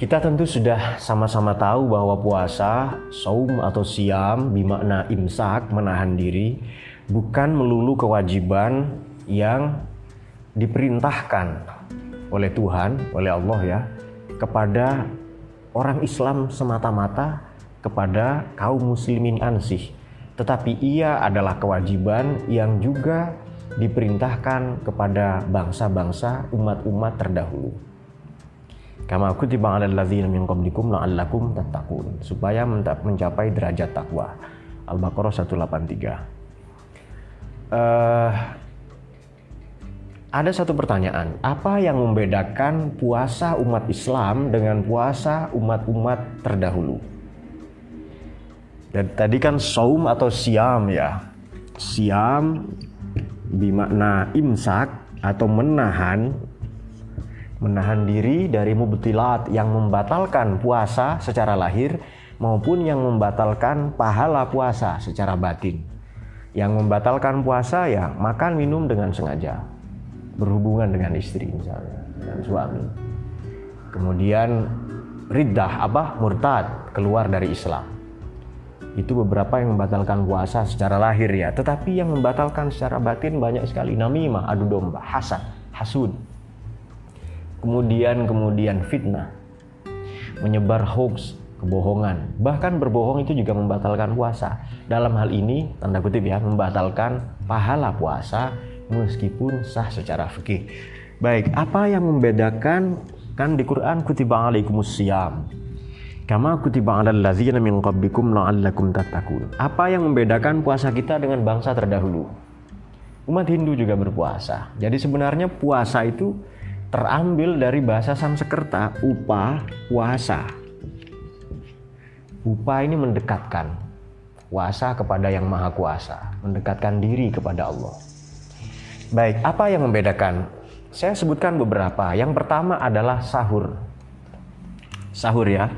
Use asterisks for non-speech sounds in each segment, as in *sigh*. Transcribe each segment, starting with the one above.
Kita tentu sudah sama-sama tahu bahwa puasa, saum atau siam bermakna imsak, menahan diri, bukan melulu kewajiban yang diperintahkan oleh Tuhan, oleh Allah ya, kepada orang Islam semata-mata, kepada kaum muslimin ansih. Tetapi ia adalah kewajiban yang juga diperintahkan kepada bangsa-bangsa umat-umat terdahulu. Kama kutiba 'alal ladzina min qablikum la'allakum tattaqun. Supaya mencapai derajat takwa. Al-Baqarah 183. Uh, ada satu pertanyaan, apa yang membedakan puasa umat Islam dengan puasa umat-umat terdahulu? Dan tadi kan saum atau siam ya. Siam bermakna imsak atau menahan menahan diri dari mubtilat yang membatalkan puasa secara lahir maupun yang membatalkan pahala puasa secara batin. Yang membatalkan puasa ya makan minum dengan sengaja, berhubungan dengan istri misalnya, dengan suami. Kemudian riddah apa murtad keluar dari Islam. Itu beberapa yang membatalkan puasa secara lahir ya, tetapi yang membatalkan secara batin banyak sekali namimah, adu domba, hasad, hasud, kemudian kemudian fitnah, menyebar hoax, kebohongan, bahkan berbohong itu juga membatalkan puasa. Dalam hal ini, tanda kutip ya, membatalkan pahala puasa meskipun sah secara fikih. Baik, apa yang membedakan kan di Quran kutiba alaikumus siyam. Kama kutiba alal ladzina min qablikum la'allakum tattaqun. Apa yang membedakan puasa kita dengan bangsa terdahulu? Umat Hindu juga berpuasa. Jadi sebenarnya puasa itu terambil dari bahasa Sanskerta upa puasa. Upa ini mendekatkan kuasa kepada yang maha kuasa, mendekatkan diri kepada Allah. Baik, apa yang membedakan? Saya sebutkan beberapa. Yang pertama adalah sahur. Sahur ya.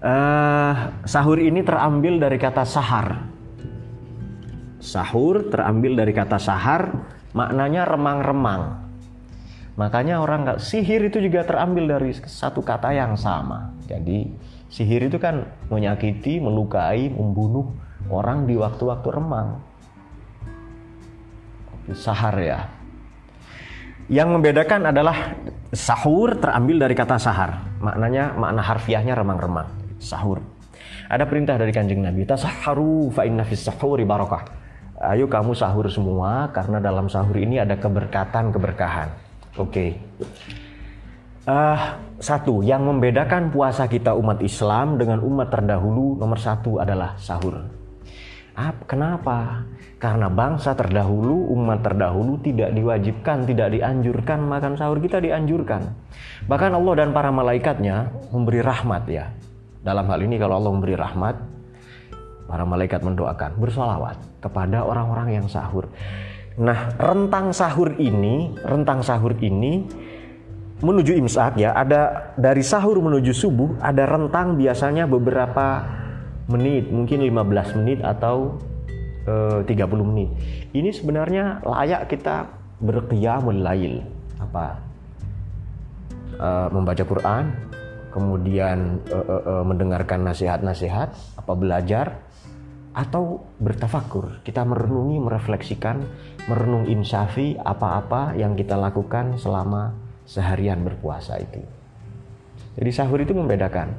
Uh, sahur ini terambil dari kata sahar. Sahur terambil dari kata sahar, maknanya remang-remang Makanya orang nggak sihir itu juga terambil dari satu kata yang sama. Jadi sihir itu kan menyakiti, melukai, membunuh orang di waktu-waktu remang. Sahar ya. Yang membedakan adalah sahur terambil dari kata sahar. Maknanya makna harfiahnya remang-remang. Sahur. Ada perintah dari kanjeng Nabi, tasaharu fa inna fis sahuri barakah. Ayo kamu sahur semua karena dalam sahur ini ada keberkatan, keberkahan. Oke. Okay. Uh, satu, yang membedakan puasa kita umat Islam dengan umat terdahulu nomor satu adalah sahur. Ah, kenapa? Karena bangsa terdahulu, umat terdahulu tidak diwajibkan, tidak dianjurkan makan sahur kita dianjurkan. Bahkan Allah dan para malaikatnya memberi rahmat ya. Dalam hal ini kalau Allah memberi rahmat, para malaikat mendoakan bersolawat kepada orang-orang yang sahur. Nah, rentang sahur ini, rentang sahur ini menuju imsak ya, ada dari sahur menuju subuh ada rentang biasanya beberapa menit, mungkin 15 menit atau e, eh, 30 menit. Ini sebenarnya layak kita berqiyamul lail. Apa? E, membaca Quran, kemudian e, e, e, mendengarkan nasihat-nasihat, apa belajar atau bertafakur. Kita merenungi, merefleksikan, merenung insafi apa-apa yang kita lakukan selama seharian berpuasa itu. Jadi sahur itu membedakan.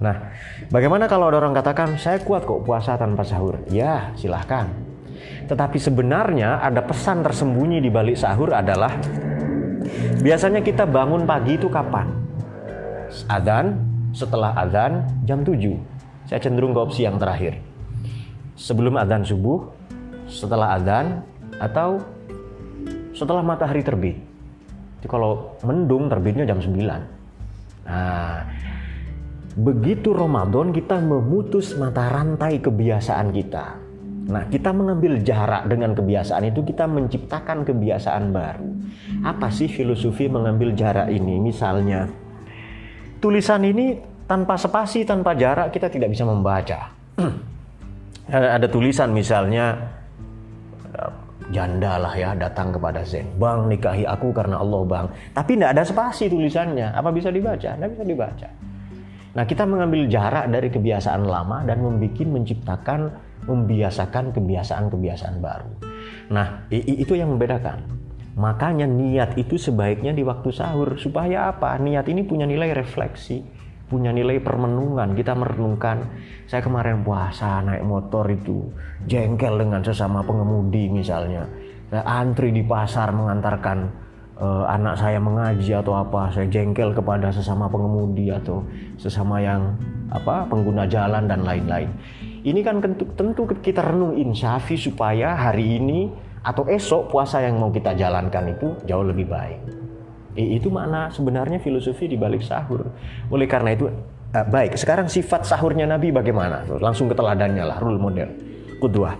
Nah, bagaimana kalau ada orang katakan, saya kuat kok puasa tanpa sahur? Ya, silahkan. Tetapi sebenarnya ada pesan tersembunyi di balik sahur adalah biasanya kita bangun pagi itu kapan? Adzan, setelah adzan jam 7. Saya cenderung ke opsi yang terakhir sebelum adzan subuh, setelah adzan, atau setelah matahari terbit. Jadi kalau mendung terbitnya jam 9. Nah, begitu Ramadan kita memutus mata rantai kebiasaan kita. Nah, kita mengambil jarak dengan kebiasaan itu kita menciptakan kebiasaan baru. Apa sih filosofi mengambil jarak ini? Misalnya, tulisan ini tanpa spasi, tanpa jarak kita tidak bisa membaca. *clears throat* ada tulisan misalnya janda lah ya datang kepada Zain. Bang nikahi aku karena Allah bang. Tapi tidak ada spasi tulisannya. Apa bisa dibaca? Tidak bisa dibaca. Nah kita mengambil jarak dari kebiasaan lama dan membuat menciptakan membiasakan kebiasaan-kebiasaan baru. Nah itu yang membedakan. Makanya niat itu sebaiknya di waktu sahur supaya apa? Niat ini punya nilai refleksi punya nilai permenungan. Kita merenungkan, saya kemarin puasa naik motor itu jengkel dengan sesama pengemudi misalnya. Saya antri di pasar mengantarkan uh, anak saya mengaji atau apa, saya jengkel kepada sesama pengemudi atau sesama yang apa pengguna jalan dan lain-lain. Ini kan tentu, kita renung insafi supaya hari ini atau esok puasa yang mau kita jalankan itu jauh lebih baik. Itu makna sebenarnya filosofi di balik sahur. Oleh karena itu, uh, baik. Sekarang sifat sahurnya Nabi bagaimana? Langsung ke teladannya lah, rule model. Kedua,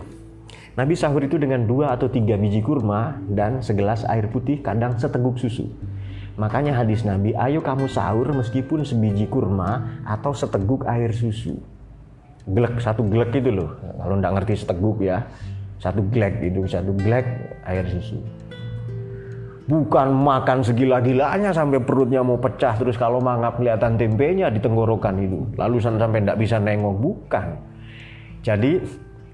Nabi sahur itu dengan dua atau tiga biji kurma dan segelas air putih, kadang seteguk susu. Makanya hadis Nabi, ayo kamu sahur meskipun sebiji kurma atau seteguk air susu. Glek, satu glek itu loh. Kalau nggak ngerti seteguk ya, satu glek itu, satu glek air susu bukan makan segila-gilanya sampai perutnya mau pecah terus kalau mangap kelihatan tempenya di tenggorokan itu. Lalu sampai tidak bisa nengok. Bukan. Jadi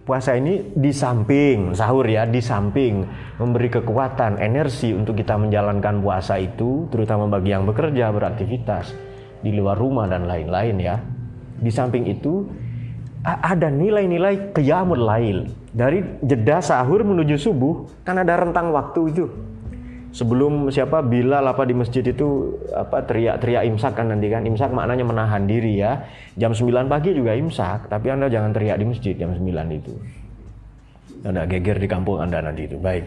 puasa ini di samping sahur ya di samping memberi kekuatan energi untuk kita menjalankan puasa itu terutama bagi yang bekerja beraktivitas di luar rumah dan lain-lain ya. Di samping itu ada nilai-nilai qiyamul lail. Dari jeda sahur menuju subuh kan ada rentang waktu itu sebelum siapa Bilal apa di masjid itu apa teriak-teriak imsak kan nanti kan. Imsak maknanya menahan diri ya. Jam 9 pagi juga imsak tapi anda jangan teriak di masjid jam 9 itu. Anda geger di kampung anda nanti itu. Baik.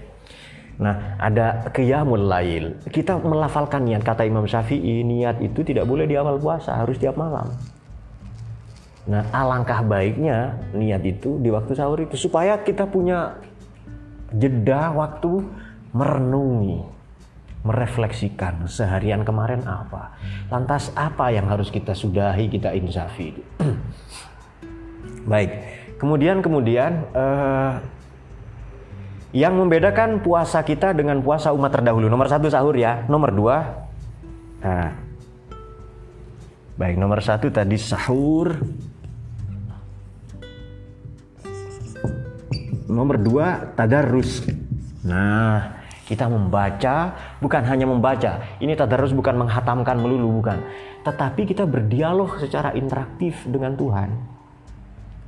Nah ada qiyamul lail. Kita melafalkan niat. Kata Imam Syafi'i niat itu tidak boleh di awal puasa harus tiap malam. Nah alangkah baiknya niat itu di waktu sahur itu. Supaya kita punya jeda waktu merenungi merefleksikan seharian kemarin apa. Lantas apa yang harus kita sudahi, kita insafi. *clears throat* Baik. Kemudian kemudian uh, yang membedakan puasa kita dengan puasa umat terdahulu. Nomor satu sahur ya. Nomor dua. Nah, baik nomor satu tadi sahur. Nomor dua tadarus. Nah, kita membaca, bukan hanya membaca. Ini tadarus bukan menghatamkan melulu, bukan. Tetapi kita berdialog secara interaktif dengan Tuhan.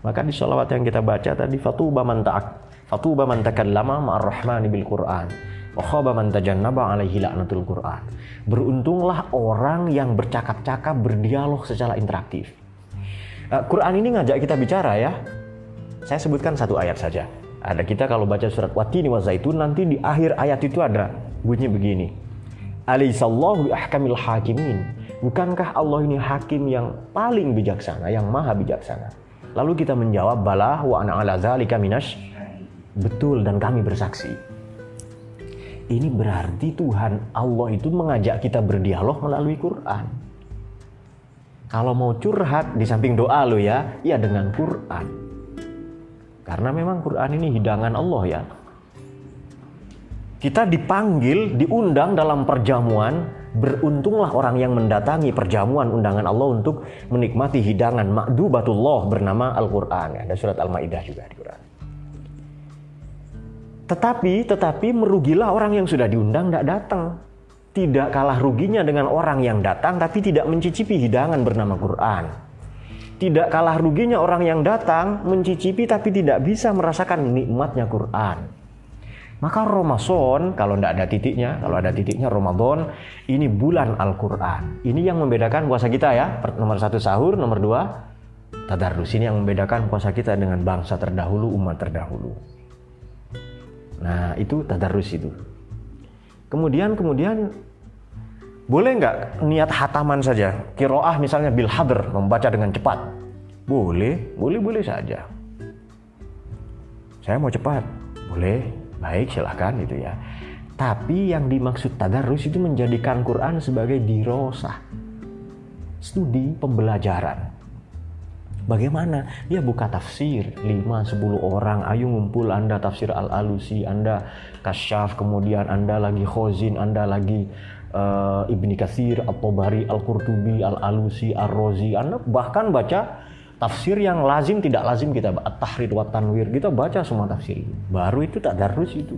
Maka di sholawat yang kita baca tadi fatuba man ta'ak fatuba man takallama ma'ar rahmani bil Qur'an alaihi Qur'an. Beruntunglah orang yang bercakap-cakap berdialog secara interaktif. Uh, Quran ini ngajak kita bicara ya. Saya sebutkan satu ayat saja. Ada kita kalau baca surat Watini wa Zaitun nanti di akhir ayat itu ada bunyi begini. Alaihissallahu ahkamil hakimin. Bukankah Allah ini hakim yang paling bijaksana, yang maha bijaksana? Lalu kita menjawab bala wa ana ala zalika minas. Betul dan kami bersaksi. Ini berarti Tuhan Allah itu mengajak kita berdialog melalui Quran. Kalau mau curhat di samping doa lo ya, ya dengan Quran. Karena memang Quran ini hidangan Allah ya. Kita dipanggil, diundang dalam perjamuan, beruntunglah orang yang mendatangi perjamuan undangan Allah untuk menikmati hidangan makdubatullah bernama Al-Quran. Ada surat Al-Ma'idah juga di Quran. Tetapi, tetapi merugilah orang yang sudah diundang tidak datang. Tidak kalah ruginya dengan orang yang datang tapi tidak mencicipi hidangan bernama Quran. Tidak kalah ruginya orang yang datang mencicipi tapi tidak bisa merasakan nikmatnya Quran. Maka Ramadan, kalau tidak ada titiknya, kalau ada titiknya Ramadan, ini bulan Al-Quran. Ini yang membedakan puasa kita ya. Nomor satu sahur, nomor dua tadarus. Ini yang membedakan puasa kita dengan bangsa terdahulu, umat terdahulu. Nah itu tadarus itu. Kemudian, kemudian boleh nggak niat hataman saja? Kiroah misalnya bil hadr, membaca dengan cepat. Boleh, boleh-boleh saja. Saya mau cepat. Boleh, baik silahkan gitu ya. Tapi yang dimaksud tadarus itu menjadikan Quran sebagai dirosah. Studi pembelajaran. Bagaimana? Dia buka tafsir 5-10 orang, ayo ngumpul Anda tafsir Al-Alusi, Anda Kasyaf, kemudian Anda lagi Khozin, Anda lagi uh, Ibni Kathir, At-Tabari, Al-Qurtubi, Al-Alusi, Ar-Razi. Anda bahkan baca tafsir yang lazim tidak lazim kita At-Tahrir wa Tanwir, kita baca semua tafsir itu. Baru itu tak darus itu.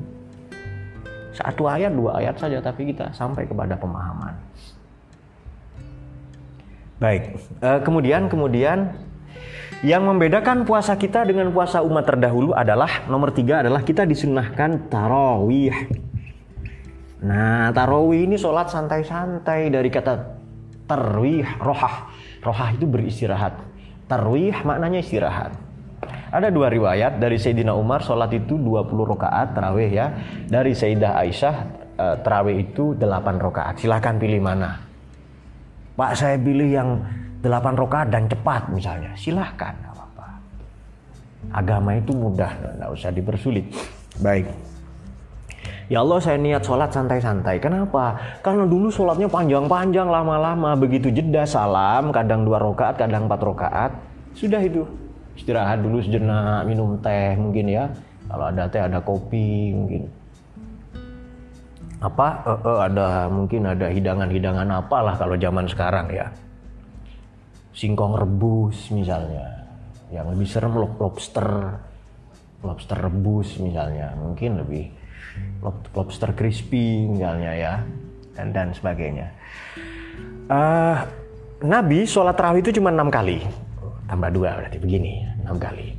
Satu ayat, dua ayat saja tapi kita sampai kepada pemahaman. Baik, uh, kemudian kemudian yang membedakan puasa kita dengan puasa umat terdahulu adalah nomor tiga adalah kita disunahkan tarawih. Nah, tarawih ini sholat santai-santai dari kata tarwih, rohah. Rohah itu beristirahat. Tarwih maknanya istirahat. Ada dua riwayat dari Sayyidina Umar sholat itu 20 rakaat tarawih ya. Dari Sayyidah Aisyah eh, tarawih itu 8 rakaat. Silahkan pilih mana. Pak saya pilih yang delapan rokaat dan cepat misalnya, silahkan, apa-apa. Agama itu mudah, nggak usah dipersulit. Baik. Ya Allah saya niat sholat santai-santai. Kenapa? Karena dulu sholatnya panjang-panjang, lama-lama. Begitu jeda salam, kadang dua rokaat, kadang empat rokaat. Sudah itu. Istirahat dulu sejenak, minum teh mungkin ya. Kalau ada teh, ada kopi mungkin. Apa? E -e, ada mungkin ada hidangan-hidangan apalah kalau zaman sekarang ya singkong rebus misalnya yang lebih serem lobster lobster rebus misalnya mungkin lebih lobster crispy misalnya ya dan dan sebagainya. Uh, Nabi sholat tarawih itu cuma enam kali. Tambah dua berarti begini enam kali.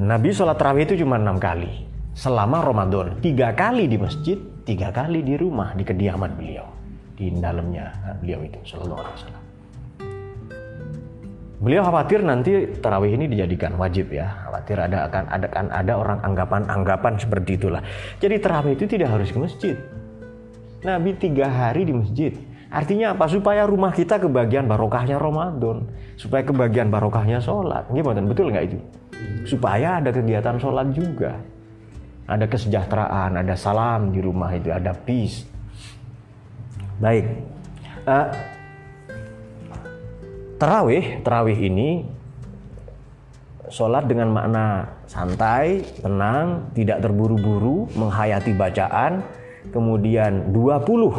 Nabi sholat tarawih itu cuma enam kali. Selama Ramadan tiga kali di masjid tiga kali di rumah di kediaman beliau. Di dalamnya beliau itu Shallallahu Alaihi Wasallam Beliau khawatir nanti tarawih ini dijadikan wajib ya. Khawatir ada akan ada kan ada orang anggapan-anggapan seperti itulah. Jadi tarawih itu tidak harus ke masjid. Nabi tiga hari di masjid. Artinya apa? Supaya rumah kita kebagian barokahnya Ramadan. Supaya kebagian barokahnya sholat. Gimana? Betul nggak itu? Supaya ada kegiatan sholat juga. Ada kesejahteraan, ada salam di rumah itu, ada peace. Baik. Uh, Terawih, terawih ini sholat dengan makna santai, tenang, tidak terburu-buru, menghayati bacaan, kemudian 20 uh,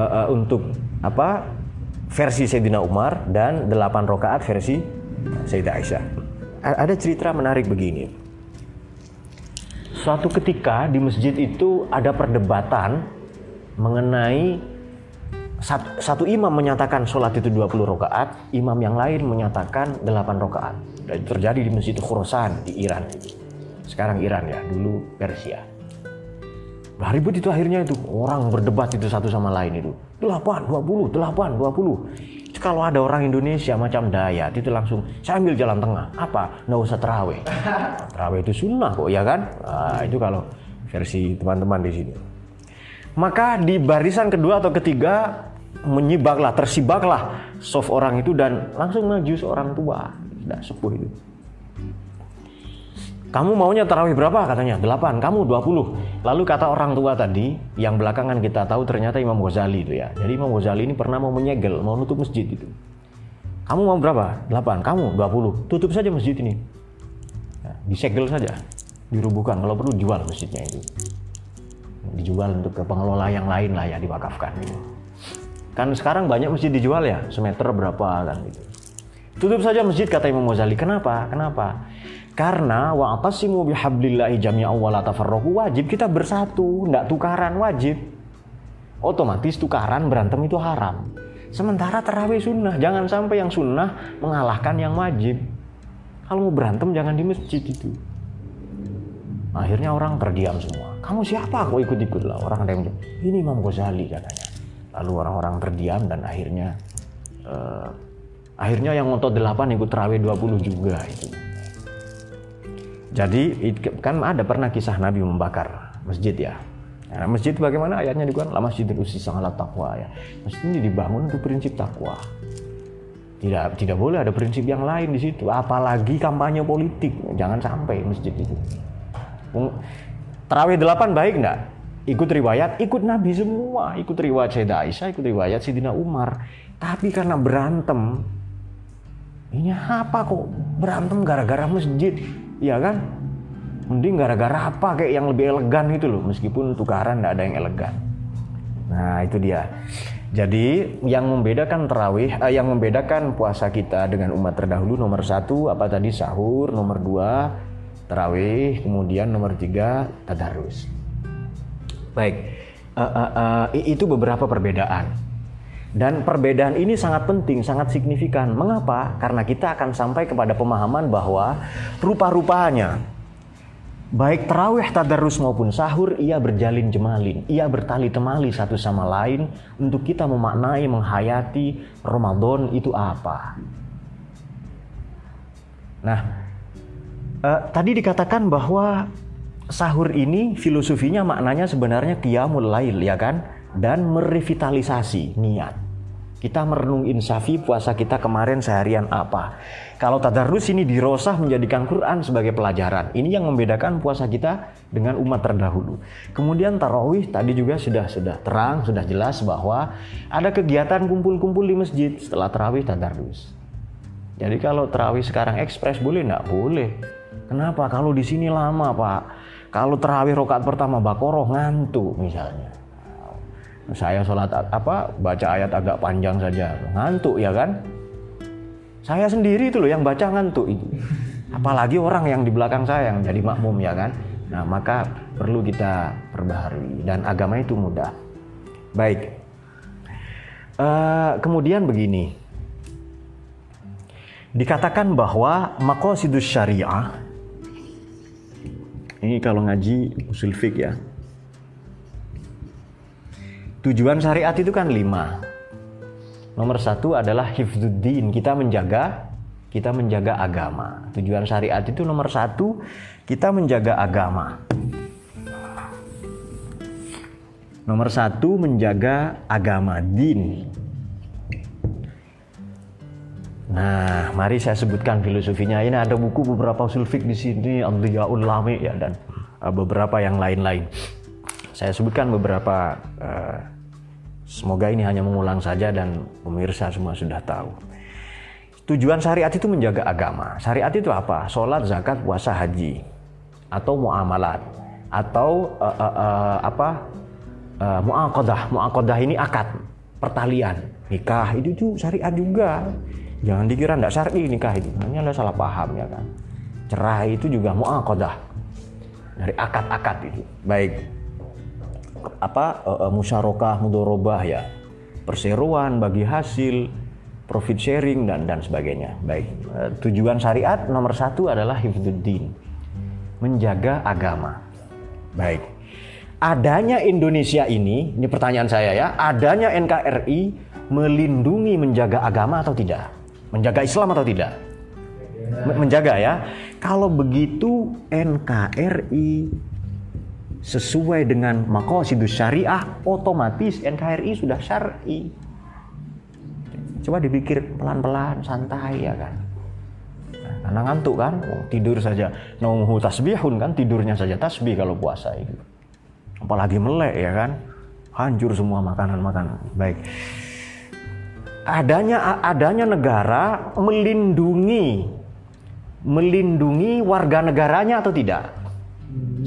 uh, untuk apa versi Sayyidina Umar dan 8 rakaat versi Sayyidah Aisyah. Ada cerita menarik begini. Suatu ketika di masjid itu ada perdebatan mengenai satu, imam menyatakan sholat itu 20 rakaat, imam yang lain menyatakan 8 rakaat. Dan itu terjadi di Masjid Khurasan di Iran. Sekarang Iran ya, dulu Persia. Nah, ribut itu akhirnya itu orang berdebat itu satu sama lain itu. 8, 20, 8, 20. Kalau ada orang Indonesia macam Dayat itu langsung saya ambil jalan tengah. Apa? Nggak usah terawih. Terawih itu sunnah kok ya kan? Nah, itu kalau versi teman-teman di sini. Maka di barisan kedua atau ketiga menyibaklah, tersibaklah soft orang itu dan langsung maju seorang tua, sudah sepuh itu. Kamu maunya tarawih berapa? Katanya, 8, kamu 20. Lalu kata orang tua tadi, yang belakangan kita tahu ternyata Imam Ghazali itu ya. Jadi Imam Ghazali ini pernah mau menyegel, mau nutup masjid itu. Kamu mau berapa? 8, kamu 20. Tutup saja masjid ini. Nah, disegel saja, dirubuhkan. Kalau perlu jual masjidnya itu. Dijual untuk ke pengelola yang lain lah ya, diwakafkan gitu. Kan sekarang banyak masjid dijual ya, semeter berapa kan gitu. Tutup saja masjid kata Imam Ghazali. Kenapa? Kenapa? Karena wa atasimu bihablillahi jami'a wa la tafarraqu wajib kita bersatu, enggak tukaran wajib. Otomatis tukaran berantem itu haram. Sementara terawih sunnah, jangan sampai yang sunnah mengalahkan yang wajib. Kalau mau berantem jangan di masjid itu. Akhirnya orang terdiam semua. Kamu siapa kok ikut-ikut lah? Orang ada yang ini Imam Ghazali katanya lalu orang-orang terdiam dan akhirnya uh, akhirnya yang ngotot 8 ikut terawih 20 juga itu jadi kan ada pernah kisah Nabi membakar masjid ya Nah, masjid bagaimana ayatnya juga lah masjid usi sangat takwa ya. Masjid ini dibangun untuk prinsip takwa. Tidak tidak boleh ada prinsip yang lain di situ, apalagi kampanye politik. Jangan sampai masjid itu. Terawih delapan baik enggak? Ikut riwayat, ikut Nabi semua, ikut riwayat Sayyidah Aisyah, ikut riwayat Sayyidina Umar. Tapi karena berantem, ini apa kok berantem gara-gara masjid? Ya kan? Mending gara-gara apa kayak yang lebih elegan itu loh meskipun tukaran tidak ada yang elegan. Nah itu dia. Jadi yang membedakan terawih, eh, yang membedakan puasa kita dengan umat terdahulu nomor satu apa tadi? Sahur, nomor dua terawih, kemudian nomor tiga tadarus. Baik, uh, uh, uh, itu beberapa perbedaan. Dan perbedaan ini sangat penting, sangat signifikan. Mengapa? Karena kita akan sampai kepada pemahaman bahwa rupa-rupanya baik terawih tadarus maupun sahur ia berjalin jemalin, ia bertali temali satu sama lain untuk kita memaknai, menghayati Ramadan itu apa. Nah, eh, tadi dikatakan bahwa sahur ini filosofinya maknanya sebenarnya qiyamul lail ya kan dan merevitalisasi niat. Kita merenung insafi puasa kita kemarin seharian apa. Kalau tadarus ini dirosah menjadikan Quran sebagai pelajaran. Ini yang membedakan puasa kita dengan umat terdahulu. Kemudian tarawih tadi juga sudah sudah terang, sudah jelas bahwa ada kegiatan kumpul-kumpul di masjid setelah tarawih tadarus. Jadi kalau tarawih sekarang ekspres boleh nggak? Boleh. Kenapa? Kalau di sini lama pak. Kalau terawih rokaat pertama bakoroh ngantuk misalnya. Saya sholat apa baca ayat agak panjang saja. Ngantuk ya kan? Saya sendiri itu loh yang baca ngantuk itu. Apalagi orang yang di belakang saya yang jadi makmum ya kan? Nah maka perlu kita perbaharui. Dan agama itu mudah. Baik. Uh, kemudian begini. Dikatakan bahwa makosidus syariah ini kalau ngaji usul fik ya Tujuan syariat itu kan lima. Nomor satu adalah hifduddin, kita menjaga kita menjaga agama. Tujuan syariat itu nomor satu, kita menjaga agama. Nomor satu, menjaga agama, din. Nah, mari saya sebutkan filosofinya. Ini ada buku beberapa usul di sini, Abdiyaul Lami ya dan uh, beberapa yang lain-lain. Saya sebutkan beberapa uh, Semoga ini hanya mengulang saja dan pemirsa semua sudah tahu. Tujuan syariat itu menjaga agama. Syariat itu apa? Sholat, zakat, puasa, haji, atau muamalat, atau uh, uh, uh, apa? Uh, muakodah. Muakodah ini akad, pertalian, nikah itu tuh syariat juga. Jangan dikira tidak syari nikah itu. Ini anda salah paham ya kan. Cerai itu juga muakodah dari akad-akad itu. Baik. Apa uh, musyarakah mudorobah ya. Perseroan bagi hasil profit sharing dan dan sebagainya. Baik. Uh, tujuan syariat nomor satu adalah hifduddin menjaga agama. Baik. Adanya Indonesia ini ini pertanyaan saya ya. Adanya NKRI melindungi menjaga agama atau tidak menjaga Islam atau tidak menjaga ya kalau begitu NKRI sesuai dengan makosidus syariah, otomatis NKRI sudah syari. Coba dipikir pelan-pelan, santai ya kan. Nah, karena ngantuk kan, oh, tidur saja. Naumuhu tasbihun kan, tidurnya saja tasbih kalau puasa itu. Apalagi melek ya kan, hancur semua makanan-makanan. Baik. Adanya adanya negara melindungi melindungi warga negaranya atau tidak?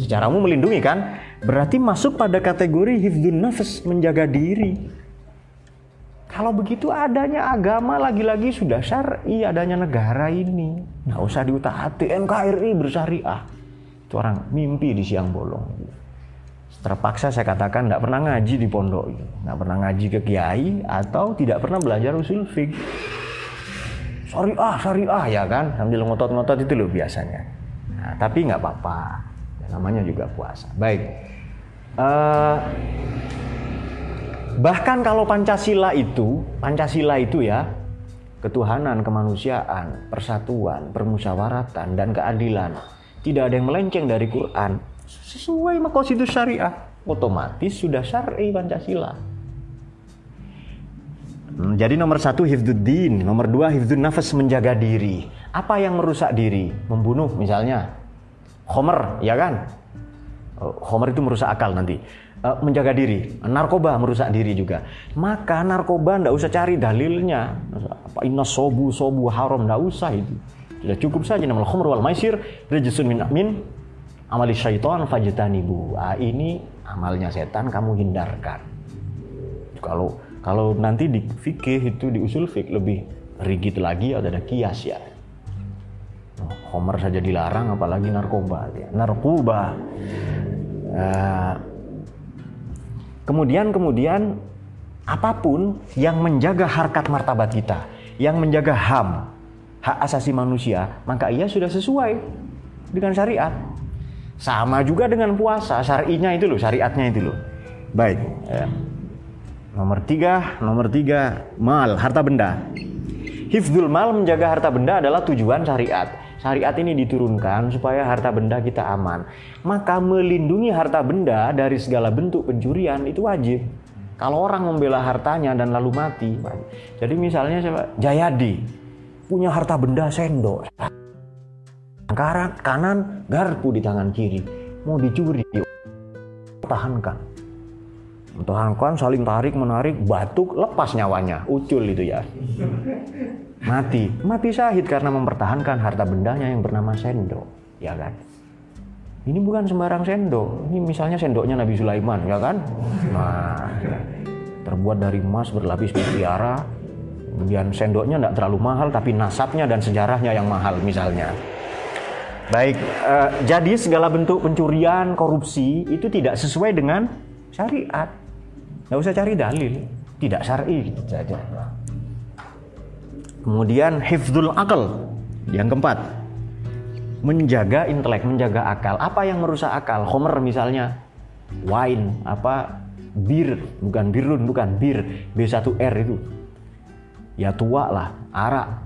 Secara umum melindungi kan? Berarti masuk pada kategori hifdun nafas, menjaga diri. Kalau begitu adanya agama lagi-lagi sudah syar'i, adanya negara ini. Nggak usah diutahati, NKRI bersyariah. Itu orang mimpi di siang bolong. Terpaksa saya katakan tidak pernah ngaji di pondok itu. Nggak pernah ngaji ke kiai atau tidak pernah belajar usul fik. Syariah, syariah ya kan? Sambil ngotot-ngotot itu loh biasanya. Nah, tapi nggak apa-apa namanya juga puasa. Baik. Uh, bahkan kalau Pancasila itu, Pancasila itu ya, ketuhanan, kemanusiaan, persatuan, permusyawaratan dan keadilan. Tidak ada yang melenceng dari Quran. Sesuai konstitusi syariah, otomatis sudah syar'i Pancasila. Hmm, jadi nomor satu hifduddin, nomor dua hifdun nafas menjaga diri. Apa yang merusak diri? Membunuh misalnya, Homer, ya kan? Homer itu merusak akal nanti. Uh, menjaga diri, narkoba merusak diri juga. Maka narkoba ndak usah cari dalilnya. Apa inna sobu sobu haram ndak usah itu. Sudah cukup saja nama khamr wal maisir rejisun min min amali syaitan fajtanibu. Ah ini amalnya setan kamu hindarkan. Kalau kalau nanti di fikih itu di usul fik lebih rigid lagi ada ada kias ya. Homer saja dilarang apalagi narkoba ya. narkoba uh, kemudian kemudian apa pun yang menjaga harkat martabat kita yang menjaga ham hak asasi manusia maka ia sudah sesuai dengan syariat sama juga dengan puasa syarinya itu loh syariatnya itu loh baik ya. nomor tiga nomor tiga mal harta benda Hifdul mal menjaga harta benda adalah tujuan syariat syariat ini diturunkan supaya harta benda kita aman. Maka melindungi harta benda dari segala bentuk pencurian itu wajib. Kalau orang membela hartanya dan lalu mati, jadi misalnya siapa? Jayadi punya harta benda sendok, kanan, kanan garpu di tangan kiri, mau dicuri, tahankan, tahankan saling tarik menarik, batuk lepas nyawanya, ucul itu ya. Mati. Mati syahid karena mempertahankan harta bendanya yang bernama sendok ya kan? Ini bukan sembarang sendok. Ini misalnya sendoknya Nabi Sulaiman ya kan? Nah terbuat dari emas berlapis mutiara. Kemudian sendoknya tidak terlalu mahal tapi nasabnya dan sejarahnya yang mahal misalnya baik eh, jadi segala bentuk pencurian korupsi itu tidak sesuai dengan syariat nggak usah cari dalil tidak syar'i saja Kemudian hifdzul akal. Yang keempat, menjaga intelek, menjaga akal. Apa yang merusak akal? Homer misalnya, wine, apa bir, bukan birun, bukan bir, B1R itu. Ya tua lah, arak.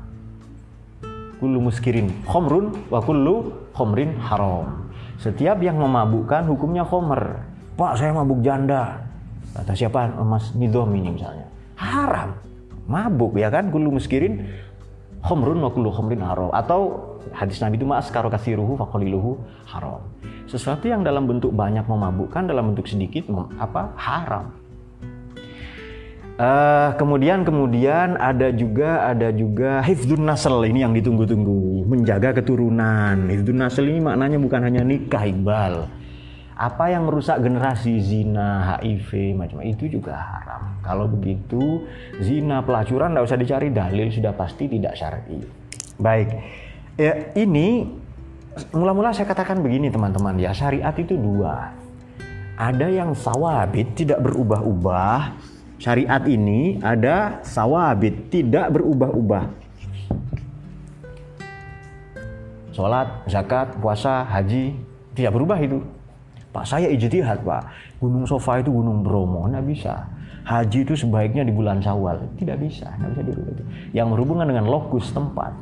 Kullu muskirin khomrun wa kullu khomrin haram. Setiap yang memabukkan hukumnya khomer. Pak saya mabuk janda. Kata siapa? Mas Nidom ini misalnya. Haram mabuk ya kan kullu muskirin khomrun wa kullu khomrin haram atau hadis Nabi itu mas karo kasiruhu faqaliluhu haram sesuatu yang dalam bentuk banyak memabukkan dalam bentuk sedikit apa haram Uh, kemudian kemudian ada juga ada juga hifdun nasl ini yang ditunggu-tunggu menjaga keturunan hifdun nasl ini maknanya bukan hanya nikah iqbal apa yang merusak generasi zina, HIV, macam itu juga haram. Kalau begitu, zina, pelacuran tidak usah dicari dalil sudah pasti tidak syar'i. Baik, ya, ini mula-mula saya katakan begini teman-teman ya syariat itu dua. Ada yang sawabit tidak berubah-ubah. Syariat ini ada sawabit tidak berubah-ubah. Sholat, zakat, puasa, haji tidak berubah itu Pak saya ijtihad Pak, Gunung Sofa itu Gunung Bromo, nggak bisa. Haji itu sebaiknya di bulan Syawal, tidak bisa, nggak bisa dirubah itu. Yang berhubungan dengan lokus tempat,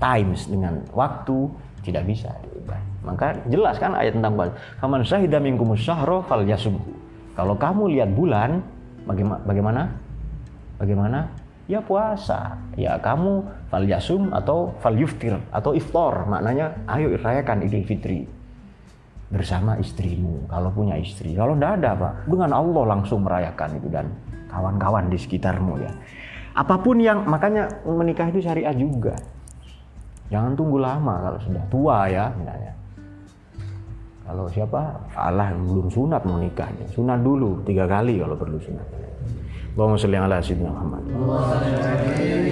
times dengan waktu tidak bisa dirubah. Maka jelas kan ayat tentang bulan. Faman syahida minkum syahra fal Kalau kamu lihat bulan, bagaimana? Bagaimana? Bagaimana? Ya puasa. Ya kamu fal yasum atau fal yuftir atau iftar. Maknanya ayo rayakan Idul Fitri bersama istrimu kalau punya istri kalau tidak ada pak dengan Allah langsung merayakan itu dan kawan-kawan di sekitarmu ya apa pun yang makanya menikah itu syariah juga jangan tunggu lama kalau sudah tua ya misalnya kalau siapa Allah belum sunat mau nikahnya sunat dulu tiga kali kalau perlu sunat Allahumma sholli ala sayyidina Muhammad.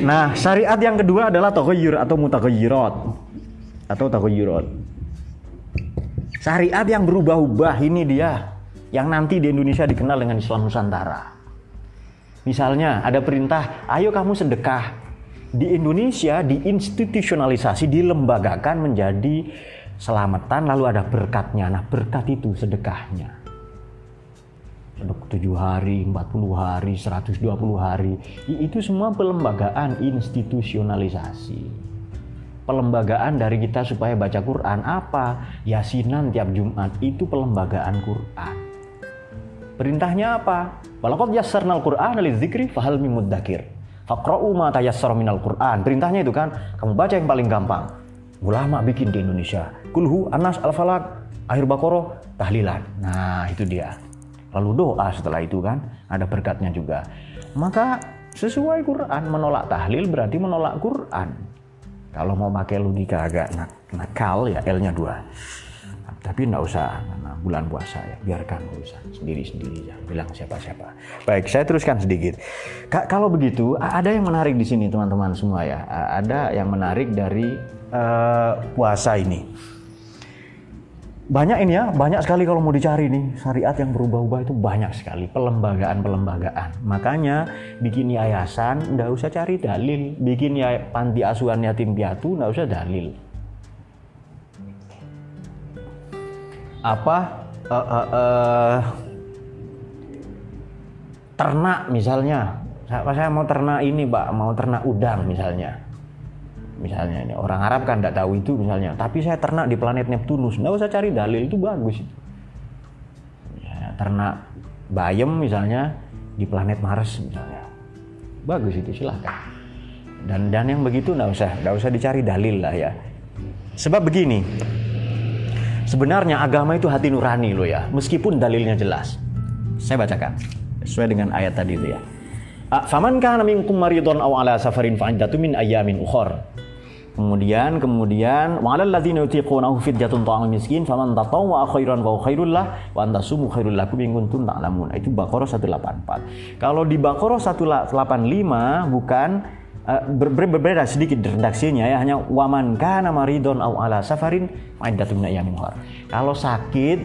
Nah, syariat yang kedua adalah taghayyur atau mutaghayyirat atau taghayyurat. Syariat yang berubah-ubah ini dia yang nanti di Indonesia dikenal dengan Islam Nusantara. Misalnya ada perintah, ayo kamu sedekah. Di Indonesia diinstitusionalisasi, dilembagakan menjadi selamatan lalu ada berkatnya. Nah berkat itu sedekahnya. 7 hari, 40 hari, 120 hari. Itu semua pelembagaan institusionalisasi pelembagaan dari kita supaya baca Quran apa? Yasinan tiap Jumat itu pelembagaan Quran. Perintahnya apa? Walaqad yassarnal Qur'ana lidzikri fahal mimudzakir. Faqra'u ma tayassara minal Qur'an. Perintahnya itu kan kamu baca yang paling gampang. Ulama bikin di Indonesia. Kulhu Anas Al-Falak Akhir Bakoro tahlilan. Nah, itu dia. Lalu doa setelah itu kan ada berkatnya juga. Maka sesuai Quran menolak tahlil berarti menolak Quran. Kalau mau pakai logika agak nakal ya L-nya dua. Tapi enggak usah karena bulan puasa ya biarkan usah sendiri-sendiri ya bilang siapa-siapa. Baik, saya teruskan sedikit. Ka kalau begitu ada yang menarik di sini teman-teman semua ya. Ada yang menarik dari uh, puasa ini. Banyak ini ya, banyak sekali kalau mau dicari nih syariat yang berubah-ubah itu banyak sekali pelembagaan-pelembagaan. Makanya bikin yayasan nggak usah cari dalil, bikin ya panti asuhan yatim piatu nggak usah dalil. Apa uh, uh, uh, ternak misalnya, saya mau ternak ini pak, mau ternak udang misalnya misalnya. Ini orang Arab kan tidak tahu itu misalnya. Tapi saya ternak di planet Neptunus. Nggak usah cari dalil itu bagus ya, ternak bayam misalnya di planet Mars misalnya. Bagus itu silahkan. Dan dan yang begitu nggak usah nggak usah dicari dalil lah ya. Sebab begini sebenarnya agama itu hati nurani loh ya. Meskipun dalilnya jelas. Saya bacakan sesuai dengan ayat tadi itu ya. Faman kana minkum maridun aw ala safarin fa min ayyamin ukhra Kemudian kemudian wa'alal ladzina yutiqunahu fidyatun ta'am miskin faman tatawwa khairan fa khairul lah wa antasumu khairul lakum in kuntum ta'lamun. Itu Baqarah 184. Kalau di Baqarah 185 bukan uh, ber ber berbeda sedikit redaksinya ya hanya waman kana maridon au ala safarin fa'iddatun min ayyamin Kalau sakit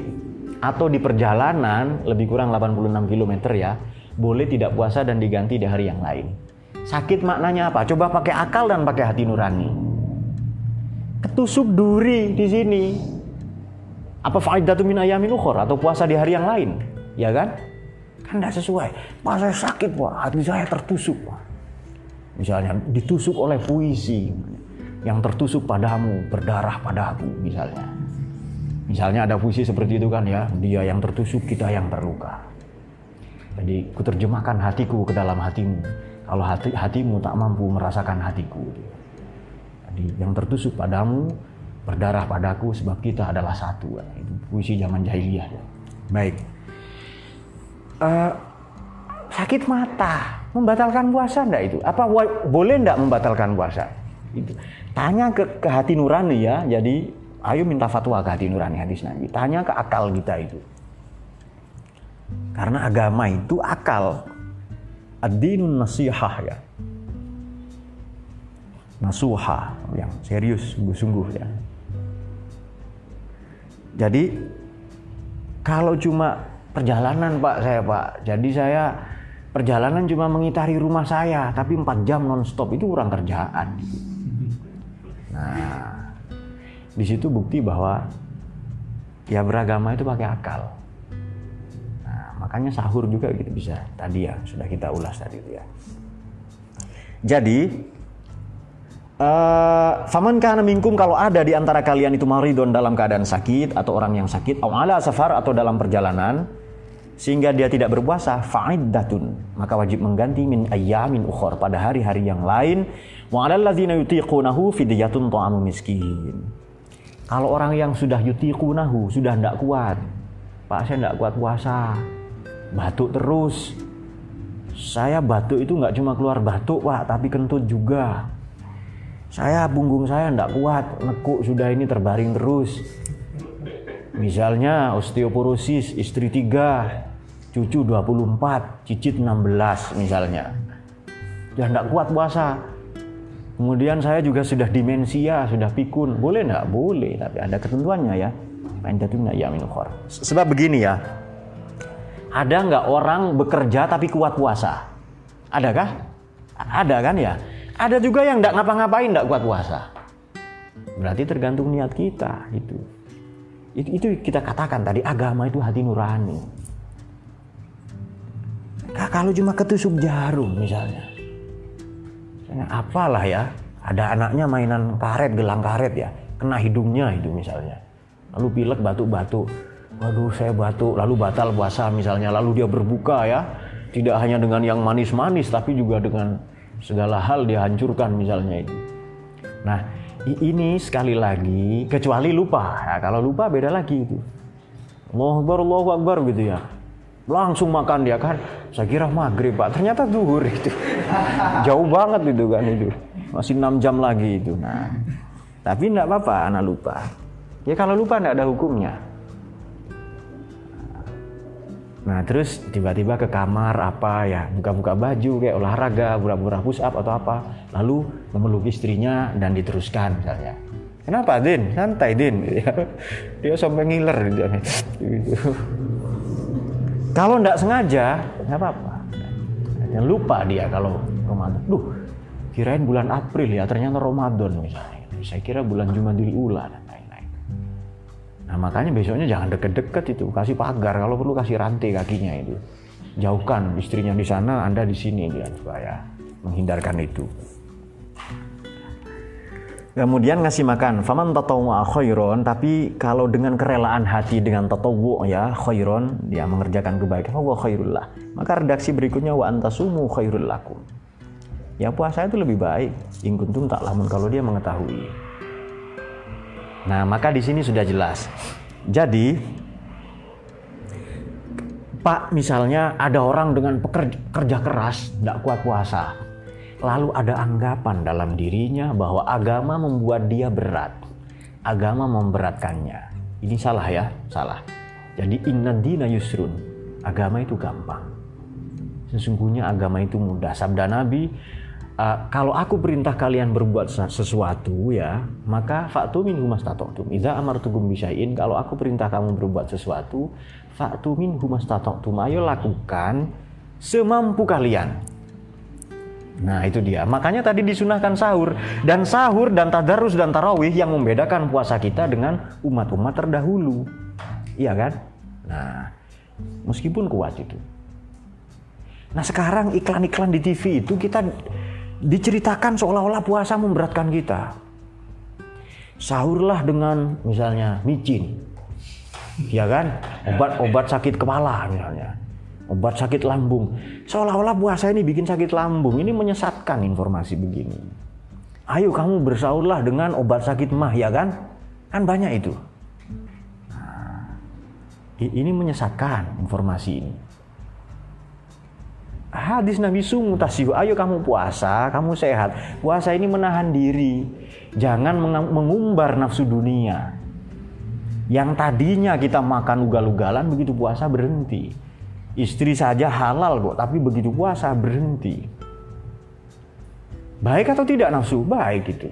atau di perjalanan lebih kurang 86 km ya, boleh tidak puasa dan diganti di hari yang lain. Sakit maknanya apa? Coba pakai akal dan pakai hati nurani ketusuk duri di sini. Apa faidatu min ayamin ukhor atau puasa di hari yang lain? Ya kan? Kan tidak sesuai. Saya sakit, Pak. Hati saya tertusuk, Pak. Misalnya ditusuk oleh puisi yang tertusuk padamu, berdarah padaku misalnya. Misalnya ada puisi seperti itu kan ya, dia yang tertusuk, kita yang terluka. Jadi kuterjemahkan hatiku ke dalam hatimu. Kalau hati, hatimu tak mampu merasakan hatiku. Jadi yang tertusuk padamu berdarah padaku sebab kita adalah satu. Itu puisi zaman jahiliyah. Baik. Uh, sakit mata membatalkan puasa enggak itu? Apa boleh enggak membatalkan puasa? Itu. Tanya ke, ke hati nurani ya. Jadi ayo minta fatwa ke hati nurani hadis Nabi. Tanya ke akal kita itu. Karena agama itu akal. Ad-dinun nasihah ya nasuha yang serius sungguh-sungguh ya. Jadi kalau cuma perjalanan Pak saya Pak, jadi saya perjalanan cuma mengitari rumah saya, tapi 4 jam nonstop itu kurang kerjaan. Nah, di situ bukti bahwa ya beragama itu pakai akal. Nah, makanya sahur juga gitu bisa. Tadi ya sudah kita ulas tadi itu ya. Jadi Uh, faman kana minkum kalau ada di antara kalian itu maridon dalam keadaan sakit atau orang yang sakit atau ala safar atau dalam perjalanan sehingga dia tidak berpuasa fa'iddatun maka wajib mengganti min ayyamin ukhor pada hari-hari yang lain. Wa 'alal ladzina yutiqunahu fidyatun ta'amu miskin. Kalau orang yang sudah yutiqunahu sudah tidak kuat Pak saya tidak kuat puasa batuk terus. Saya batuk itu nggak cuma keluar batuk Pak tapi kentut juga saya punggung saya tidak kuat, nekuk sudah ini terbaring terus. Misalnya osteoporosis istri 3, cucu 24, cicit 16 misalnya. Ya tidak kuat puasa. Kemudian saya juga sudah demensia, sudah pikun. Boleh enggak? Boleh, tapi ada ketentuannya ya. ya Sebab begini ya. Ada nggak orang bekerja tapi kuat puasa? Adakah? Ada kan ya? Ada juga yang tidak ngapa-ngapain, tidak kuat puasa. Berarti tergantung niat kita itu. Itu, itu kita katakan tadi agama itu hati nurani. Nah, kalau cuma ketusuk jarum misalnya, misalnya apalah ya, ada anaknya mainan karet, gelang karet ya, kena hidungnya itu misalnya, lalu pilek batuk-batuk, waduh saya batuk, lalu batal puasa misalnya, lalu dia berbuka ya, tidak hanya dengan yang manis-manis tapi juga dengan segala hal dihancurkan misalnya itu. Nah, ini sekali lagi kecuali lupa. Ya, kalau lupa beda lagi itu. Allahu Akbar Allahu Akbar gitu ya. Langsung makan dia kan. Saya kira maghrib pak. Ternyata zuhur itu. *laughs* Jauh banget itu kan itu. Masih enam jam lagi itu. Nah tapi enggak apa-apa anak lupa. Ya kalau lupa enggak ada hukumnya Nah terus tiba-tiba ke kamar apa ya buka-buka baju kayak olahraga, pura-pura push up atau apa, lalu memeluk istrinya dan diteruskan misalnya. Kenapa Din? Santai Din. *laughs* Dia sampai ngiler gitu. *laughs* Kalau nggak sengaja, nggak apa-apa. Yang lupa dia kalau Ramadan. Duh, kirain bulan April ya, ternyata Ramadan misalnya. Saya kira bulan Jumadil Ula dan Nah makanya besoknya jangan deket-deket itu, kasih pagar kalau perlu kasih rantai kakinya itu. Jauhkan istrinya di sana, anda di sini dia supaya menghindarkan itu. Kemudian ngasih makan, faman tatawwa khairon, tapi kalau dengan kerelaan hati dengan tatawwu ya khairon, dia mengerjakan kebaikan, wa khairullah. Maka redaksi berikutnya wa antasumu khairul lakum. Ya puasa itu lebih baik, in kuntum tak lamun kalau dia mengetahui. Nah, maka di sini sudah jelas. Jadi, Pak, misalnya ada orang dengan pekerja kerja keras, tidak kuat puasa. Lalu ada anggapan dalam dirinya bahwa agama membuat dia berat. Agama memberatkannya. Ini salah ya, salah. Jadi inna dina yusrun. Agama itu gampang. Sesungguhnya agama itu mudah. Sabda Nabi, uh, kalau aku perintah kalian berbuat sesuatu ya, maka faktu min humastatoktum. Idza amartukum bisyai'in, kalau aku perintah kamu berbuat sesuatu, faktu min humastatoktum. Ayo lakukan semampu kalian. Nah itu dia. Makanya tadi disunahkan sahur dan sahur dan tadarus dan tarawih yang membedakan puasa kita dengan umat-umat terdahulu. Iya kan? Nah, meskipun kuat itu. Nah sekarang iklan-iklan di TV itu kita diceritakan seolah-olah puasa memberatkan kita. Sahurlah dengan misalnya micin, ya kan? Obat-obat sakit kepala misalnya, obat sakit lambung. Seolah-olah puasa ini bikin sakit lambung. Ini menyesatkan informasi begini. Ayo kamu bersahurlah dengan obat sakit mah, ya kan? Kan banyak itu. Nah, ini menyesatkan informasi ini hadis Nabi Sungu tasihu, ayo kamu puasa, kamu sehat. Puasa ini menahan diri, jangan mengumbar nafsu dunia. Yang tadinya kita makan ugal-ugalan, begitu puasa berhenti. Istri saja halal kok, tapi begitu puasa berhenti. Baik atau tidak nafsu? Baik itu.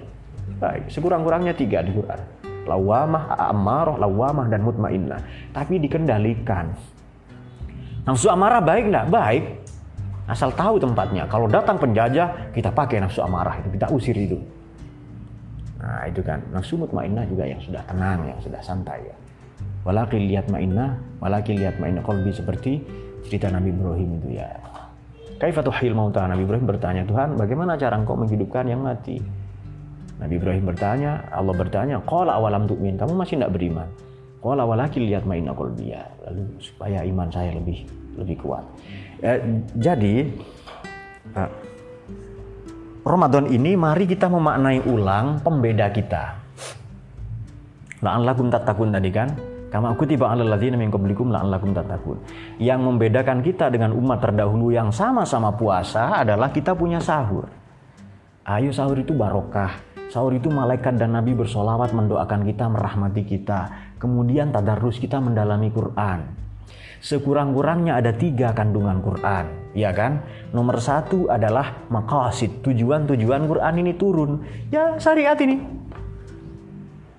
Baik, sekurang-kurangnya tiga di Quran. Lawamah, amarah, lawamah, dan mutmainnah. Tapi dikendalikan. Nafsu amarah baik enggak? Baik Asal tahu tempatnya. Kalau datang penjajah, kita pakai nafsu amarah itu, kita usir itu. Nah itu kan, nafsu mutmainnah juga yang sudah tenang, yang sudah santai ya. Walakil lihat mainah, walakil lihat mainah kolbi seperti cerita Nabi Ibrahim itu ya. Kaifatuhil mauta Nabi Ibrahim bertanya, Tuhan bagaimana cara engkau menghidupkan yang mati? Nabi Ibrahim bertanya, Allah bertanya, Qala awalam tu'min, kamu masih tidak beriman? Qala walakil lihat mainah kolbi ya. Lalu supaya iman saya lebih lebih kuat. Ya, jadi uh, Ramadan ini mari kita memaknai ulang pembeda kita. La'allakum tatakun tadi kan? Kama aku tiba ala ladzina min qablikum la'allakum tatakun. Yang membedakan kita dengan umat terdahulu yang sama-sama puasa adalah kita punya sahur. Ayo sahur itu barokah. Sahur itu malaikat dan nabi bersolawat mendoakan kita, merahmati kita. Kemudian tadarus kita mendalami Quran sekurang-kurangnya ada tiga kandungan Quran, ya kan? Nomor satu adalah maqasid, tujuan-tujuan Quran ini turun. Ya syariat ini.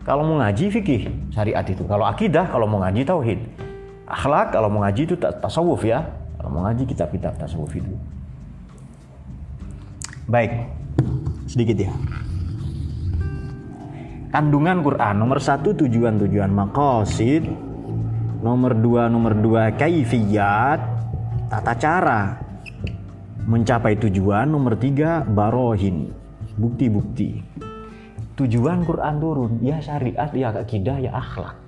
Kalau mau ngaji fikih, syariat itu. Kalau akidah, kalau mau ngaji tauhid. Akhlak, kalau mau ngaji itu tasawuf ya. Kalau mau ngaji kitab-kitab tasawuf itu. Baik, sedikit ya. Kandungan Quran nomor satu tujuan-tujuan maqasid Nomor dua, nomor dua kaifiyat, tata cara mencapai tujuan. Nomor tiga barohin, bukti-bukti. Tujuan Quran turun, ya syariat, ya akidah, ya akhlak.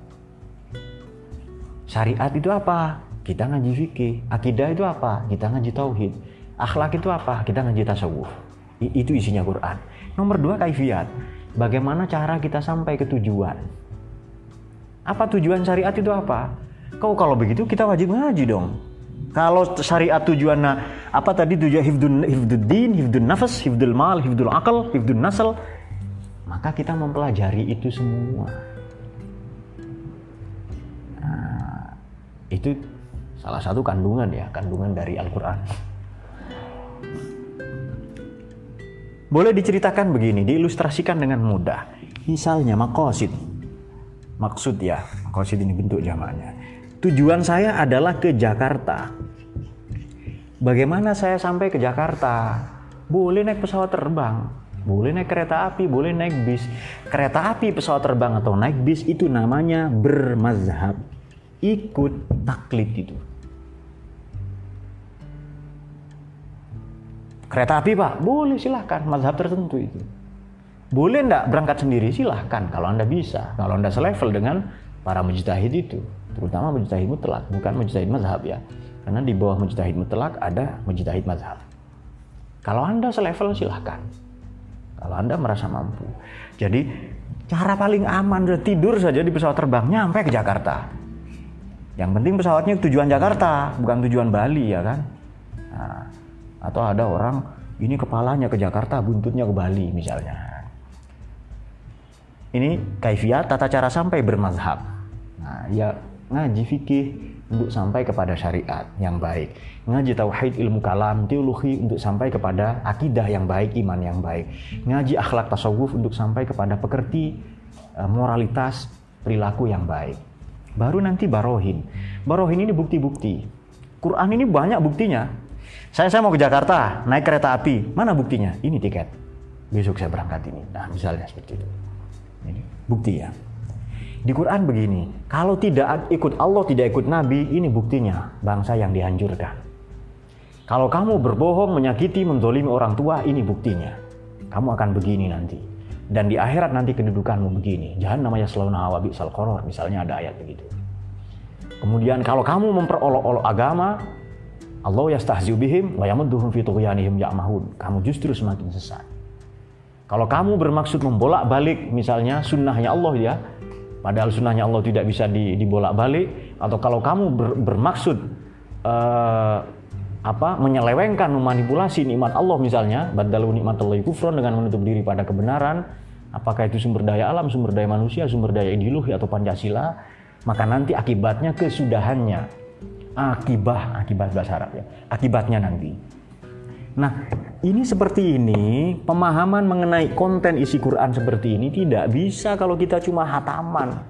Syariat itu apa? Kita ngaji fikih. Akidah itu apa? Kita ngaji tauhid. Akhlak itu apa? Kita ngaji tasawuf. Itu isinya Quran. Nomor dua kaifiyat. bagaimana cara kita sampai ke tujuan. Apa tujuan syariat itu apa? Kau kalau begitu kita wajib ngaji dong. Kalau syariat tujuannya apa tadi tujuan hifdun hifduddin, hifdun nafas, hifdul mal, hifdul akal, hifdun nasal, maka kita mempelajari itu semua. Nah, itu salah satu kandungan ya, kandungan dari Al-Qur'an. Boleh diceritakan begini, diilustrasikan dengan mudah. Misalnya makosid. Maksud ya, makosid ini bentuk jamaknya. Tujuan saya adalah ke Jakarta. Bagaimana saya sampai ke Jakarta? Boleh naik pesawat terbang, boleh naik kereta api, boleh naik bis. Kereta api, pesawat terbang atau naik bis itu namanya bermazhab. Ikut taklid itu. Kereta api pak, boleh silahkan, mazhab tertentu itu. Boleh enggak berangkat sendiri? Silahkan, kalau anda bisa. Kalau anda selevel dengan para mujtahid itu. Terutama mujtahid mutlak, bukan mujtahid mazhab ya. Karena di bawah mujtahid mutlak ada mujtahid mazhab. Kalau anda selevel silahkan. Kalau anda merasa mampu. Jadi cara paling aman udah tidur saja di pesawat terbang nyampe ke Jakarta. Yang penting pesawatnya tujuan Jakarta, bukan tujuan Bali ya kan. Nah, atau ada orang ini kepalanya ke Jakarta, buntutnya ke Bali misalnya. Ini kaifiat tata cara sampai bermazhab. Nah, ya ngaji fikih untuk sampai kepada syariat yang baik. Ngaji tauhid ilmu kalam, teologi untuk sampai kepada akidah yang baik, iman yang baik. Ngaji akhlak tasawuf untuk sampai kepada pekerti eh, moralitas perilaku yang baik. Baru nanti barohin. Barohin ini bukti-bukti. Quran ini banyak buktinya. Saya saya mau ke Jakarta, naik kereta api. Mana buktinya? Ini tiket. Besok saya berangkat ini. Nah, misalnya seperti itu. Bukti ya. Di Quran begini, kalau tidak ikut Allah, tidak ikut Nabi, ini buktinya bangsa yang dihancurkan. Kalau kamu berbohong, menyakiti, mendolimi orang tua, ini buktinya. Kamu akan begini nanti. Dan di akhirat nanti kedudukanmu begini. Jangan namanya selalu nawabi salkoror, misalnya ada ayat begitu. Kemudian kalau kamu memperolok-olok agama, Allah yastahzi'u bihim wa yamudduhum fi tughyanihim ya'mahun. Kamu justru semakin sesat. Kalau kamu bermaksud membolak-balik misalnya sunnahnya Allah ya, padahal sunnahnya Allah tidak bisa dibolak-balik atau kalau kamu ber, bermaksud uh, apa menyelewengkan memanipulasi nikmat Allah misalnya badalu nikmatullahi kufron dengan menutup diri pada kebenaran apakah itu sumber daya alam sumber daya manusia sumber daya ideologi atau pancasila maka nanti akibatnya kesudahannya. Akibah akibat bahasa Arab ya akibatnya nanti nah ini seperti ini pemahaman mengenai konten isi Quran seperti ini tidak bisa kalau kita cuma hataman.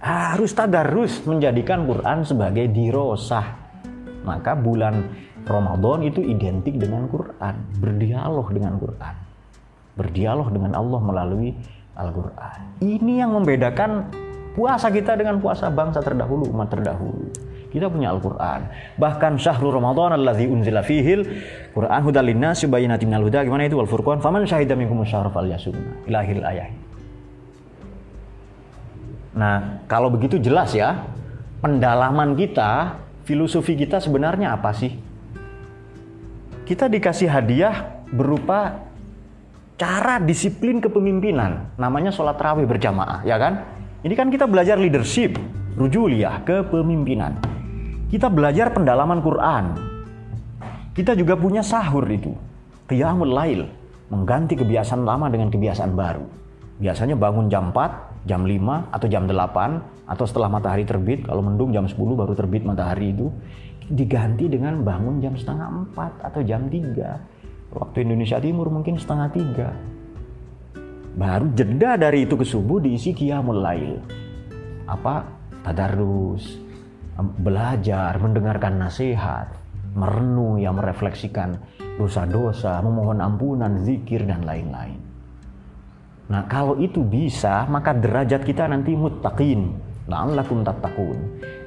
Harus tadarus menjadikan Quran sebagai dirosah. Maka bulan Ramadan itu identik dengan Quran berdialog dengan Quran. Berdialog dengan Allah melalui Al-Quran. Ini yang membedakan puasa kita dengan puasa bangsa terdahulu, umat terdahulu. Kita punya Al-Quran. Bahkan syahrul Ramadan alladzi unzila fihil Quran hudal linnas yubayyinatin minal huda. Gimana itu? Wal Furqan. Faman syahida minkum syahr falyasumna. Ilahil ayat. Nah, kalau begitu jelas ya, pendalaman kita, filosofi kita sebenarnya apa sih? Kita dikasih hadiah berupa cara disiplin kepemimpinan, namanya sholat rawih berjamaah, ya kan? Ini kan kita belajar leadership, rujuliah, kepemimpinan. Kita belajar pendalaman Quran. Kita juga punya sahur itu. Qiyamul lail, mengganti kebiasaan lama dengan kebiasaan baru. Biasanya bangun jam 4, jam 5, atau jam 8, atau setelah matahari terbit, kalau mendung jam 10 baru terbit matahari itu, diganti dengan bangun jam setengah 4 atau jam 3. Waktu Indonesia Timur mungkin setengah 3 Baru jeda dari itu ke subuh diisi qiyamul lail. Apa? Tadarus, belajar, mendengarkan nasihat, merenung yang merefleksikan dosa-dosa, memohon ampunan, zikir dan lain-lain. Nah, kalau itu bisa, maka derajat kita nanti muttaqin. La'allakum tattaqun.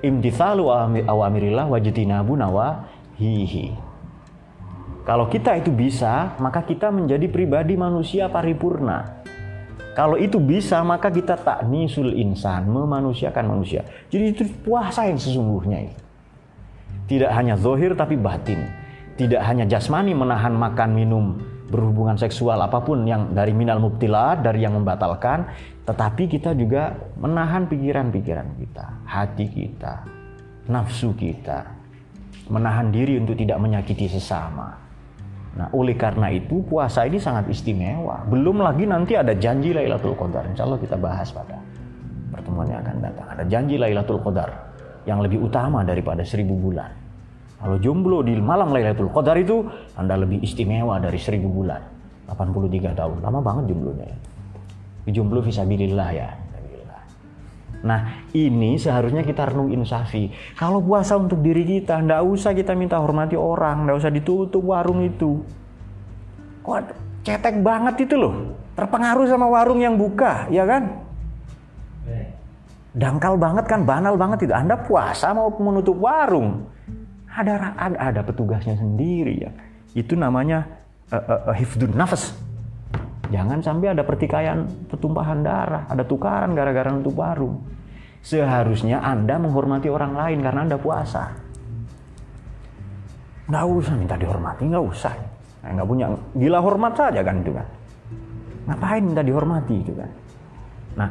Imtithalu awamirillah wajtinabu nawahihi. Kalau kita itu bisa, maka kita menjadi pribadi manusia paripurna. Kalau itu bisa, maka kita tak nisul insan, memanusiakan manusia. Jadi itu puasa yang sesungguhnya itu. Tidak hanya zohir tapi batin. Tidak hanya jasmani menahan makan minum berhubungan seksual apa pun yang dari minal mubtilat, dari yang membatalkan, tetapi kita juga menahan pikiran-pikiran kita, hati kita, nafsu kita, menahan diri untuk tidak menyakiti sesama. Nah, oleh karena itu puasa ini sangat istimewa. Belum lagi nanti ada janji Lailatul Qadar. Insya Allah kita bahas pada pertemuan yang akan datang. Ada janji Lailatul Qadar yang lebih utama daripada seribu bulan. Kalau jomblo di malam Lailatul Qadar itu Anda lebih istimewa dari seribu bulan. 83 tahun. Lama banget jomblonya ya. Jomblo visabilillah ya. Nah ini seharusnya kita renung insafi. Kalau puasa untuk diri kita, ndak usah kita minta hormati orang, ndak usah ditutup warung itu. Kok cetek banget itu loh. Terpengaruh sama warung yang buka, ya kan? Dangkal banget kan, banal banget itu. Anda puasa mau menutup warung. Ada ada, ada petugasnya sendiri ya. Itu namanya uh, uh, hifdun nafas. Jangan sampai ada pertikaian pertumpahan darah, ada tukaran gara-gara nutup warung. Seharusnya Anda menghormati orang lain karena Anda puasa. Nggak usah minta dihormati, nggak usah. Nah, nggak punya, gila hormat saja kan itu kan. Ngapain minta dihormati itu kan. Nah,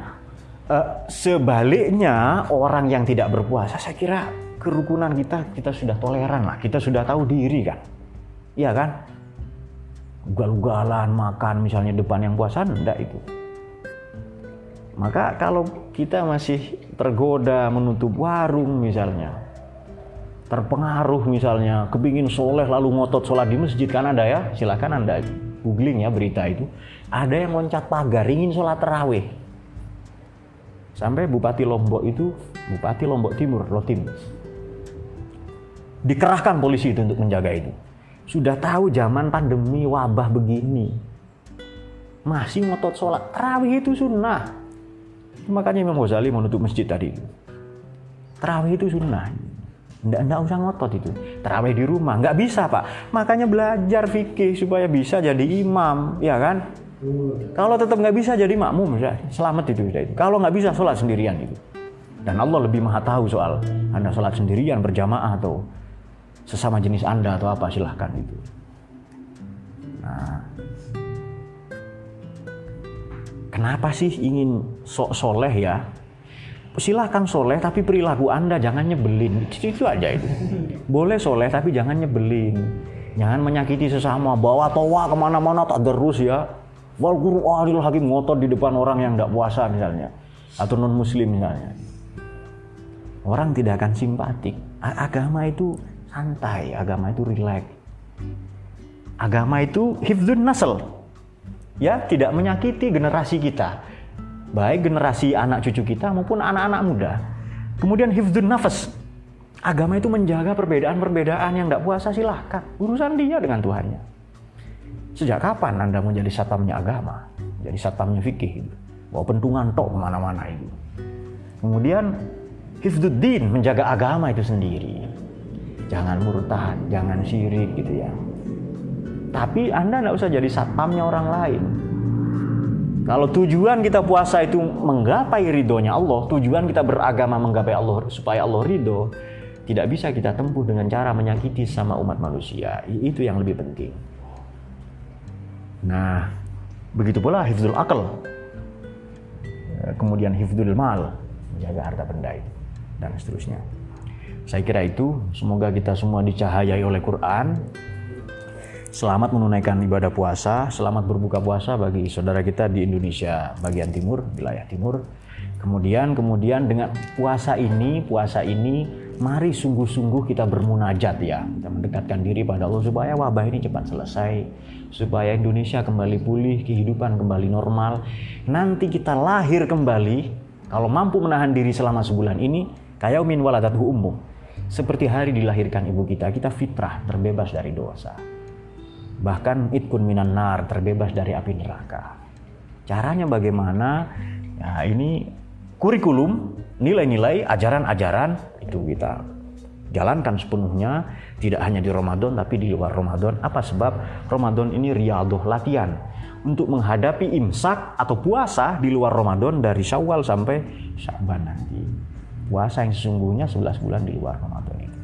eh, sebaliknya orang yang tidak berpuasa, saya kira kerukunan kita kita sudah toleran lah, kita sudah tahu diri kan. Iya kan? Ugal-ugalan makan misalnya depan yang puasa enggak itu. Maka kalau kita masih tergoda menutup warung misalnya terpengaruh misalnya kepingin soleh lalu ngotot sholat di masjid kan ada ya silakan anda googling ya berita itu. Ada yang loncat pagar ingin sholat terawih. Sampai Bupati Lombok itu Bupati Lombok Timur Lotim dikerahkan polisi itu untuk menjaga itu sudah tahu zaman pandemi wabah begini. Masih ngotot sholat. Terawih itu sunnah. Makanya Imam Ghazali menutup masjid tadi. Terawih itu sunnah. Nggak, nggak usah ngotot itu. Terawih di rumah. Nggak bisa Pak. Makanya belajar fikih supaya bisa jadi imam. Ya kan? Kalau tetap nggak bisa jadi makmum. Ya, selamat itu. itu. Kalau nggak bisa sholat sendirian itu. Dan Allah lebih maha tahu soal Anda sholat sendirian berjamaah atau sesama jenis Anda atau apa silahkan itu. Nah, kenapa sih ingin sok soleh ya? Silahkan soleh tapi perilaku Anda jangan nyebelin. Itu, itu aja itu. Boleh soleh tapi jangan nyebelin. Jangan menyakiti sesama. Bawa toa ke mana-mana tak terus ya. Wal Qur'anil Hakim ngotot di depan orang yang tidak puasa misalnya. Atau non muslim misalnya. Orang tidak akan simpatik. Agama itu santai, agama itu rileks. Agama itu hifdzun nasl. Ya, tidak menyakiti generasi kita. Baik generasi anak cucu kita maupun anak-anak muda. Kemudian hifdzun nafas. Agama itu menjaga perbedaan-perbedaan yang tidak puasa silahkan. Urusan dia dengan Tuhannya. Sejak kapan Anda menjadi satpamnya agama? Jadi satpamnya fikih itu. Bawa pentungan tok ke mana-mana itu. Kemudian hifduddin menjaga agama itu sendiri jangan murtad, jangan syirik gitu ya. Tapi Anda tidak usah jadi satpamnya orang lain. Kalau tujuan kita puasa itu menggapai ridhonya Allah, tujuan kita beragama menggapai Allah supaya Allah ridho, tidak bisa kita tempuh dengan cara menyakiti sama umat manusia. Itu yang lebih penting. Nah, begitu pula hifzul akal. Kemudian hifzul mal, menjaga harta benda itu dan seterusnya. Saya kira itu, semoga kita semua dicahayai oleh Quran. Selamat menunaikan ibadah puasa, selamat berbuka puasa bagi saudara kita di Indonesia bagian timur, wilayah timur. Kemudian kemudian dengan puasa ini, puasa ini mari sungguh-sungguh kita bermunajat ya. Kita mendekatkan diri pada Allah supaya wabah ini cepat selesai, supaya Indonesia kembali pulih, kehidupan kembali normal. Nanti kita lahir kembali kalau mampu menahan diri selama sebulan ini, kayaumin waladatuhu umum seperti hari dilahirkan ibu kita, kita fitrah terbebas dari dosa. Bahkan itkun minan nar terbebas dari api neraka. Caranya bagaimana? Nah, ini kurikulum, nilai-nilai, ajaran-ajaran itu kita jalankan sepenuhnya tidak hanya di Ramadan tapi di luar Ramadan. Apa sebab Ramadan ini riadoh latihan untuk menghadapi imsak atau puasa di luar Ramadan dari Syawal sampai Syaban nanti puasa yang sesungguhnya 11 bulan di luar Ramadan itu.